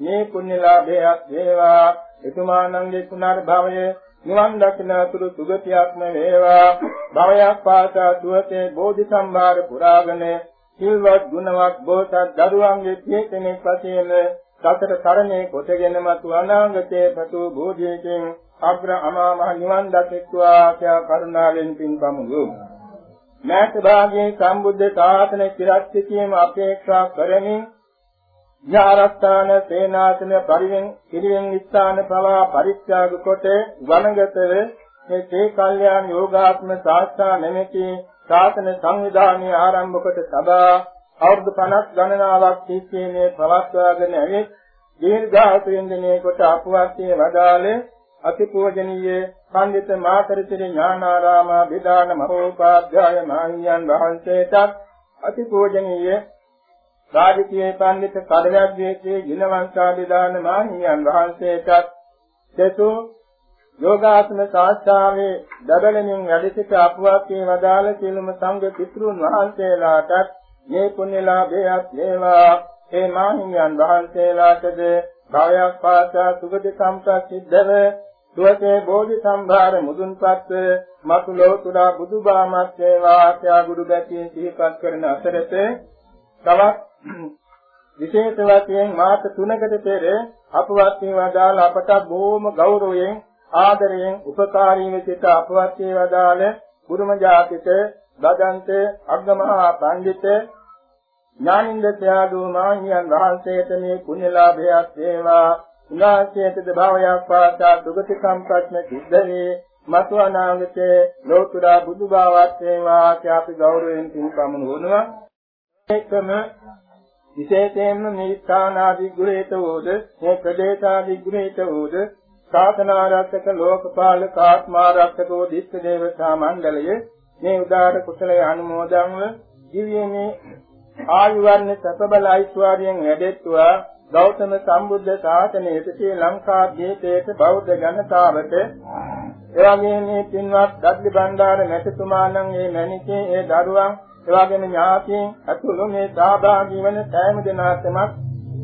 මේ පුණ්‍යලාභයක් වේවා එතුමාණන්ගේ පුනර්භවයේ නිවන් දකින්නතුරු සුගතියක්ම වේවා. භවයක් පාසා සුවසේ බෝධි සම්භාර පුරාගෙන සිල්වත් ගුණවත් බෝසත් දරුවන්ගේ පියකෙනෙක් වශයෙන් සතර තරණේ කොටගෙන මතු අනාගතයේ පතු බෝධියකින් අග්‍ර අමා මහ නිවන් දකිත්වා ආශා කරුණාවෙන් පින්පමුදු මෑත භාගයේ සම්බුද්ධ ශාසන චිරස්ථිතියම අපේක්ෂා කරමින් ඥාරස්ථාන සේනාසන පරිවෙන් පිරිවෙන් ස්ථාන පවා පරිත්‍යාග කොට වනගතව මේ තේ කල්යාණ යෝගාත්ම සාස්ත්‍රා නැමැති ශාසන සංවිධානය ආරම්භ කොට සදා අවුරුදු 50 ගණනාවක් තිස්සේ පවත්වාගෙන ඇවිත් දීර්ඝාසයෙන් දිනේ කොට අපවත්යේ වදාළේ අතිපූජනීය පඬිත මාතරිතිරි ඥානාරාම බිදාන මහෝපාධ්‍යාය මහියන් වහන්සේට අතිපූජනීය රාජකීය පඬිත කඩවැද්දේ ජිනවංශාභිදාන මාහිමියන් වහන්සේටත් දෙතු යෝගාසන සාස්ත්‍රාවේ දබලමින් වැඩ සිට අපවාක්කේ වදාළ සියලුම සංඝ පිටුන් වහන්සේලාටත් මේ පුණ්‍යලාභයත් වේවා. ඒ මාහිමියන් වහන්සේලාටද භවයක් පාසා සුගති සම්ප්‍රත් සිද්ධව දුවසේ බෝධි සම්භාර මුදුන්පත් මතු ලෝතුරා බුදුබාමත් වේවා. ආත්‍යා ගුරු ගැතිය සිහිපත් කරන අතරතේ තවත් විශේෂ වශයෙන් මාස 3කට පෙර අපවත් වේවදාල අපට බොහොම ගෞරවයෙන් ආදරයෙන් උපකාරීව සිට අපවත් වේවදාල බුදුම ජාතික දදන්ත අග්ගමහා පඬිත ඥානින්ද ත්‍යාගෝ මාහියන් වහන්සේට මේ පුණ්‍යලාභයක් වේවා. උනාසයේද භාවයක් පාසා දුගති සම්ප්‍රඥ සිද්ධ වේ මතු අනාගතේ ලෝතුරා බුදු බවත් වේවා අපි ගෞරවයෙන් පින් පමුණුවනවා ඒකම විශේෂයෙන්ම මේ ස්ථානාදී ගුණේත වූද මේ ප්‍රදේශාදී ගුණේත වූද ශාසනාරක්ෂක ලෝකපාලක ආත්මාරක්ෂක වූ දිස්ස දේවතා මණ්ඩලය මේ උදාර කුසලයේ අනුමෝදන්ව දිව්‍යමේ ආයු වර්ණ සතබල ඓශ්වර්යයෙන් වැඩෙත්වා ගෞතම සම්බුද්ධ ශාසනයේ ශ්‍රී ලංකා දීපේට බෞද්ධ ජනතාවට. එවැගේ මේ පින්වත් දඩ්ලි බණ්ඩාර මැතිතුමාණන් මේ මැණිකේ ඒ දරුවන් එවාගෙන ඥාතීන් අතුළු මේ සහභාගී වන සෑම දෙනාටම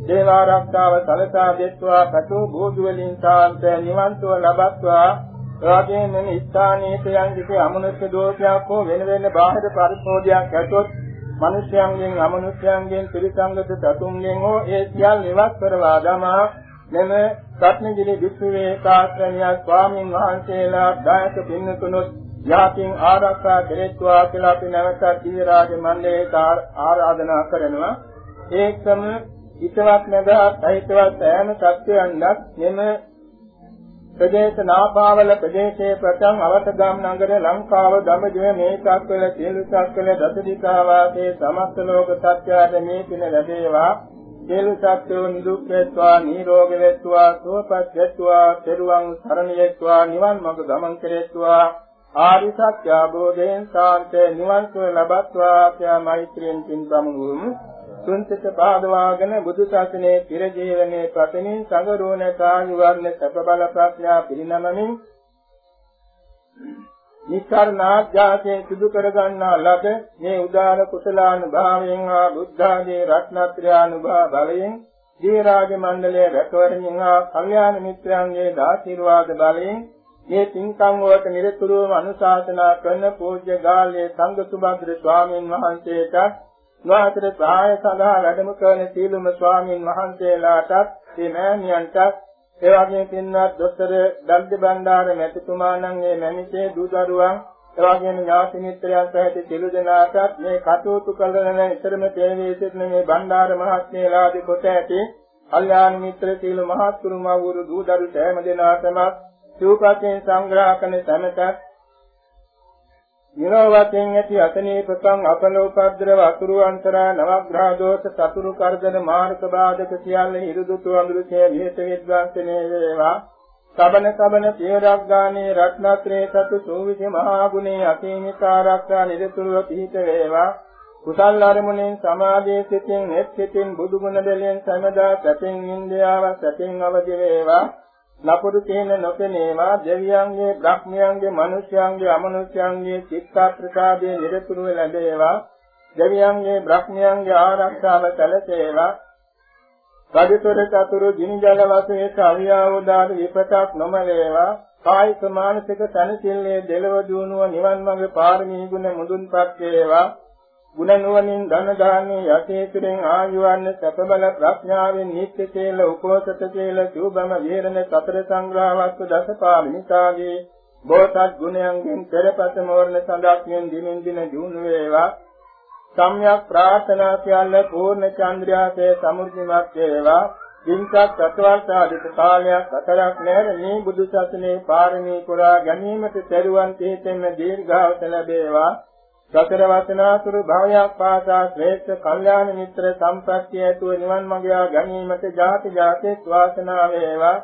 දේව ආරක්ෂාව සලසා දෙත්වා පතු බෝධි වලින් සාන්ත නිවන් සුව ලබත්වා. එවාගෙන මේ ස්ථානීය යන්දිකේ අමනුෂ්‍ය දෝෂයක් හෝ වෙන වෙන බාහිර පරිපෝධයක් ඇතොත් මිනිස්යන්ගෙන් අමනුෂ්‍යයන්ගෙන් ත්‍රිසංගත සතුන්ගෙන් හෝ ඒ සියල්ල නිවත් කරවා දමා මෙම රත්නගිරි විශ්වවේ කාශ්‍රණිය ස්වාමින් වහන්සේලා දායක පින්නතුනොත් යාතින් ආරක්ෂා කෙරෙත්වා කියලා අපි නැවතත් දීරාජ මණ්ඩලයට ආරාධනා කරනවා. ඒකම හිතවත් නැදහත් අහිතවත් සෑම සත්‍යයන්වත් මෙම ප්‍රදේශ නාපාවල ප්‍රදේශයේ ප්‍රථම අවතගම් නගර ලංකාව දඹදිව මේකක් වල සියලුසක් වල දසදිකා වාසේ සමස්ත ලෝක සත්‍යයද මේ පින ලැබේවා. සියලු සත්‍යෝ නිදුක් වේත්වා නිරෝග වේත්වා සුවපත් වේත්වා තෙරුවන් සරණ වේත්වා නිවන් මඟ ගමන් කෙරේත්වා. ආරි සත්‍ය අවබෝධයෙන් සාන්ත නිවන් සුව ලබත්වා ආත්‍යා මෛත්‍රියෙන් පින් ප්‍රමුණුම් තුන්සිත පාදවාගෙන බුදු සසුනේ පෙර ජීවනයේ පතමින් සංගරෝණ කායු වර්ණ සැප බල ප්‍රඥා පිරිනමමින් නිස්සාරණාඥාසයෙන් සිදු කරගන්නා ලද මේ උදාර කුසලානුභාවයෙන් හා බුද්ධාදී රත්නත්‍රානුභාව බලයෙන් දීරාජ මණ්ඩලයේ රැකවරණින් හා කල්යාණ මිත්‍රයන්ගේ ආශිර්වාද බලයෙන් මේ පින්කම් වලට නිරතුරුවම අනුශාසනා කරන පූජ්‍ය ගාල්ලේ සංඝ සුභද්‍ර ස්වාමීන් වහන්සේට වාතර සහාය සඳහා වැඩම කරන සීලුම ස්වාමීන් වහන්සේලාටත් මේ මෑණියන්ටත් ඒ වගේම පින්වත් දොස්තර දන්ති බණ්ඩාර මැතිතුමාණන්ගේ මැනිසේ දූ දරුවන් ඒ වගේම ඥාති මිත්‍රයන් සහිත සිළු දෙනාටත් මේ කටයුතු කරන ඉතරම තේවී සිටින මේ බණ්ඩාර මහත්මයාලාදී කොට ඇති කල්යාණ මිත්‍ර සීල මහත්තුරු මවුරු දූ දරු සෑම දෙනාටම සිව්පතෙන් සංග්‍රහ කරන සමතත් නිරවතෙන් ඇති අතනීපකම් අපලෝපද්‍රව අතුරු අන්තරා නවග්‍රහ දෝෂ සතුරු කරදර මාර්ග බාධක සියල්ල හිරුදුතු අඳුරුසේ විහෙත විද්වාංශනේ වේවා. සබන සබන පියරක් ගානේ රත්නත්‍රේ සතු සූවිසි මහා ගුණේ අසීමිත ආරක්ෂා නිරතුරුව පිහිට වේවා. කුසල් අරමුණෙන් සමාධියේ සිටින් නෙත් සිටින් බුදු ගුණ දෙලෙන් සමදා සැපෙන් ඉන්දියාව සැපෙන් අවදි වේවා. ලපුරු තේන නොපෙනේවා දෙවියන්ගේ බ්‍රහ්මයන්ගේ මිනිස්යන්ගේ අමනුෂ්‍යයන්ගේ චිත්ත ප්‍රසාදයේ නිරතුරුව ලැබේවා. දෙවියන්ගේ බ්‍රහ්මයන්ගේ ආරක්ෂාව සැලසේවා. රජතොර චතුරු දිනජල වශයෙන් අවියාවදාන විපතක් නොමලේවා. කායික මානසික තනසිල්ලේ දෙලව දුණුව නිවන් මඟ පාරමී ගුණ මුදුන්පත් වේවා. ගුණ නුවණින් ධන දාන්නේ යතේතුරෙන් ආයුවන්න සැපබල ප්‍රඥාවෙන් නිත්‍ය කේල උපෝසත කේල සූබම විහෙරණ සතර සංග්‍රහ වස්තු දසපාලිනිකාගේ බෝසත් ගුණයන්ගෙන් පෙරපත මෝරණ සඳක්යෙන් දිනින් දින ජීුණු වේවා. සම්්‍යක් ප්‍රාර්ථනා සියල්ල පූර්ණ චන්ද්‍රයාසේ සමුර්ධිමත් වේවා. දින්සත් සතවර්ෂාදිත කාලයක් අතරක් නැර මේ බුදු සසුනේ පාරමී පුරා ගැනීමට පෙරුවන් තේතෙන්න දීර්ඝාස ලැබේවා. සතර වසනාතුරු භවයක් පාසා ශ්‍රේෂ්ඨ කල්යාණ මිත්‍ර සම්ප්‍රත්‍ය ඇතුව නිවන් මඟ යා ගැනීමට ජාති ජාතිත් වාසනාව වේවා.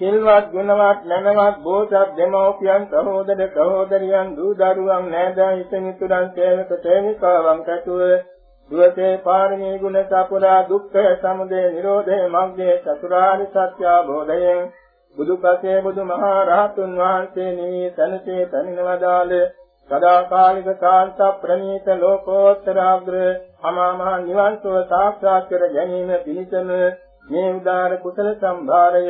සිල්වත් ගුණවත් නැනවත් බෝසත් දෙමෝපියන් සහෝදර සහෝදරියන් දූ දරුවන් නෑදෑ හිත මිතුරන් සේවක සේවිකාවන් කැටුව දුවසේ පාරමී ගුණ සපුරා දුක්ඛ සමුදය නිරෝධේ මග්ගේ චතුරාර්ය සත්‍ය අවබෝධයෙන් බුදුපසේ බුදුමහා රහතුන් වහන්සේ නිවී තනසේ තනිනවදාලේ සදාකාලික කාන්ත ප්‍රණීත ලෝකෝත්තරාග්‍ර අමාමහ නිවන් සුව සාක්ෂාත් කර ගැනීම පිණිසම මේ උදාර කුසල සම්භාරය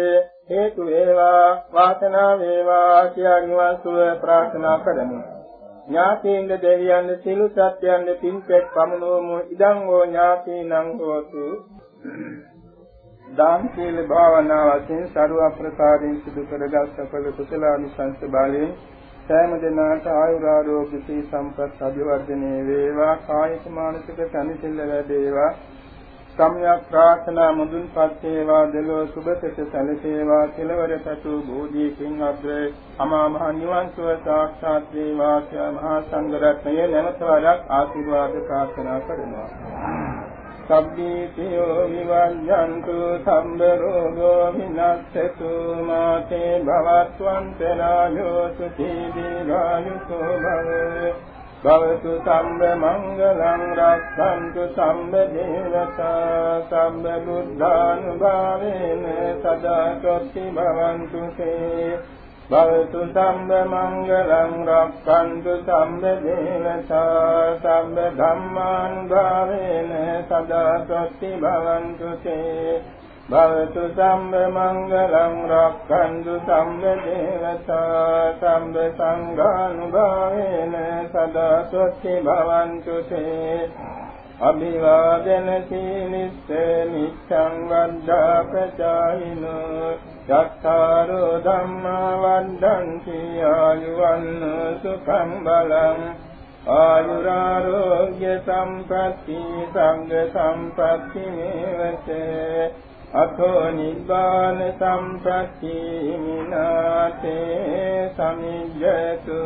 හේතු වේවා වාසනා වේවා කියා නිවන් සුව ප්‍රාර්ථනා කරමු. ඥාතීන්ද දෙවියන්ද සිළු සත්‍යයන්ද පින්පෙත් පමනෝමු ඉදං හෝ ඥාතීනං හෝතු. දාන සීල භාවනා වශයෙන් ਸਰව අප්‍රකාරයෙන් සිදු කරගත් සකල කුසලානිසංස බලයෙන් සෑම දිනකට ආයුරාරෝග්‍ය සී සම්පත් අභිවර්ධනයේ වේවා. කායික මානසික සැනසෙල්ල ලැබේවා. සම්‍යක් ප්‍රාර්ථනා මුදුන්පත් වේවා. දෙලෝ සුභසිත සැලසේවා. කෙලවර සතු බෝධිකින් අග්‍රේ අමා මහ නිවන් සුව සාක්ෂාත් වේවා. මහා සංඝ රත්නය නැවත වරක් ආශිර්වාද ප්‍රාර්ථනා කරනවා. සබ්බීතියෝ විවඤ්ඤන්තු සම්බ රෝගෝ විනස්සතු මාතේ භවත්වන්තරායෝ සුඛී දීඝායුකෝ භවේ. භවතු සම්බ මංගලං රක්ඛන්තු සම්බ දේවතා සම්බ බුද්ධානුභාවේන සදා සොත්ති භවන්තු තේ භවතු සම්බ මංගලං රක්ඛන්තු සම්බ දේවතා සම්බ ධම්මානුභාවේන සදා සොත්ති භවන්තු තේ භවතු සම්බ මංගලං රක්ඛන්තු සම්බ දේවතා සම්බ සංඝානුභාවේන සදා සොත්ති භවන්තු තේ අභිවාදන සීලිස්ස නිච්ඡං වද්දා ප්‍රචායිනෝ යක්ඛාරෝ ධම්මා වද්දන්ති ආයුවන්න සුඛං බලං ආයුරාරෝග්‍ය සම්පatti සංඝ සම්පatti මේවතේ අතෝ නිබ්බාන සම්පatti මිනාතේ සමිජ්ජතු